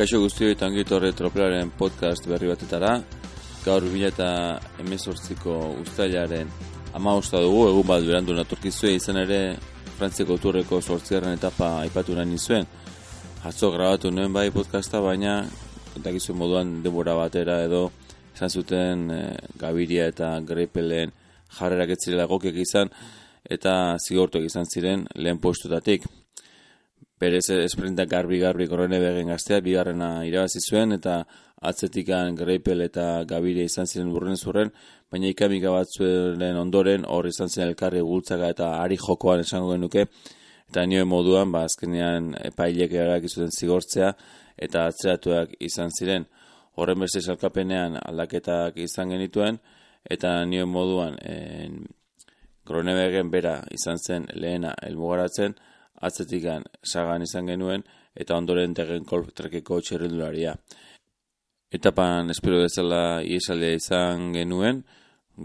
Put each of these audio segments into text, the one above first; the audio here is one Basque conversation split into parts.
Kaixo guztio eta ongitorre tropelaren podcast berri batetara. Gaur bila eta emezortziko ustailaren ama dugu, egun bat berandu naturkizue izan ere Frantziko turreko sortziaren etapa aipatu nahi nizuen. Hatzo grabatu nuen bai podcasta, baina kontakizuen moduan denbora batera edo izan zuten e, Gaviria eta Greipelen jarrerak etzirela gokek izan eta zigortuak izan ziren lehen postutatik berez esprintak garbi-garbi korone begen gaztea, bigarrena irabazi zuen, eta atzetikan greipel eta gabiria izan ziren burren zurren, baina ikamika bat zuen ondoren, hor izan zen elkarri gultzaka eta ari jokoan esango genuke, eta nioen moduan, ba, azkenean epailek erak izuten zigortzea, eta atzeratuak izan ziren, horren beste salkapenean aldaketak izan genituen, eta nioen moduan, en, Kronebegen bera izan zen lehena elmugaratzen, atzetikan sagan izan genuen eta ondoren tegen golf trekeko txerrendularia. Etapan espero dezala iesaldea izan genuen,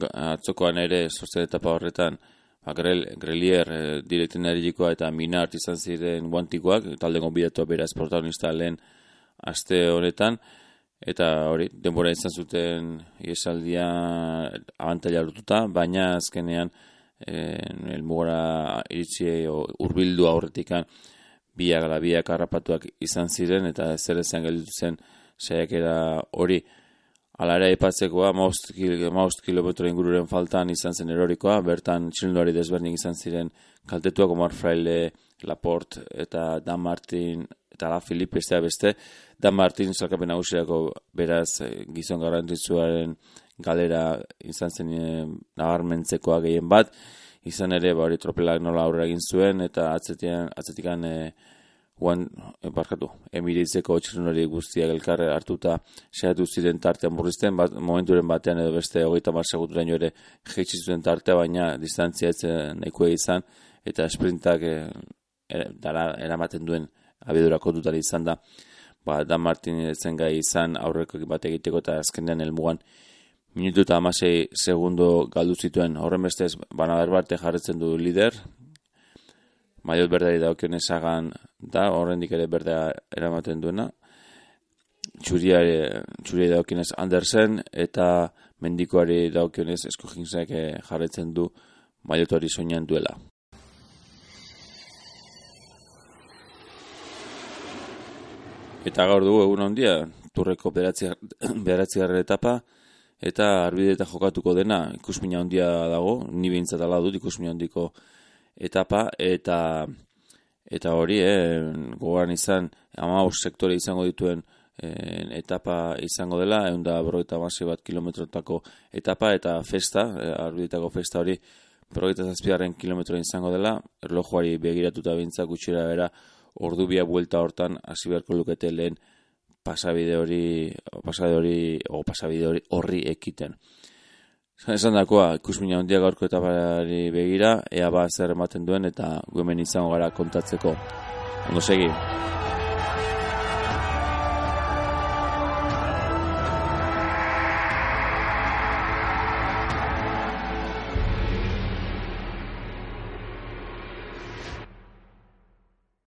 atzokoan ere sortzen etapa horretan ba, grel, Grelier e, eh, direkten eta Minart izan ziren guantikoak, talde gonbidatu beraz protagonista lehen aste honetan, eta hori, denbora izan zuten iesaldia abantaila lututa, baina azkenean en el mugara iritsi hurbildu aurretikan biak ala biak harrapatuak izan ziren eta zer esan gelditu zen saiakera hori Ala ere aipatzekoa, maust, kilometro ingururen faltan izan zen erorikoa, bertan txilunduari desbernik izan ziren kaltetuak, Omar Fraile, Laporte eta Dan Martin eta La Filipe beste. Dan Martin salkapen nagusiako beraz eh, gizon garantitzuaren galera izan zen e, nabarmentzekoa gehien bat, izan ere ba, hori tropelak nola aurre egin zuen, eta atzetian, atzetikan e, guan, e, barkatu, emiritzeko hori guztiak elkarre hartuta sehatu ziren tartean murrizten, bat, momenturen batean edo beste hogeita marseguturaino ere jeitsi zuen tartea, baina distantzia ez nahikoa izan, eta sprintak e, dara eramaten duen abidurako dutari izan da, ba, Dan Martin zen gai izan aurreko bat egiteko eta azkenean elmugan minutu eta amasei segundo galdu zituen. Horren bestez banader barte jarretzen du lider. Maiot berdari daukion esagan da horrendik ere berdea eramaten duena. Txuriari, txuriari daukionez Andersen eta mendikoari daukionez esko jintzak jarretzen du maiotori soinan duela. Eta gaur dugu egun handia, turreko beratzi, beratzi etapa, eta arbide eta jokatuko dena ikusmina handia dago, ni behintzat ala dut ikusmina handiko etapa, eta eta hori, eh, gogoan izan, ama sektore izango dituen eh, etapa izango dela, egun da brogeita bat kilometrotako etapa, eta festa, eh, arbidetako festa hori, brogeita zazpigarren kilometro izango dela, erlojuari begiratuta bintzak gutxera bera, ordu bia buelta hortan, hasi beharko lukete lehen, pasabide hori pasabide hori o pasabide hori horri ekiten. Esan dakoa, ikusmina hondia gaurko eta begira, ea ba zer ematen duen eta guemen izango gara kontatzeko. Ondo segi.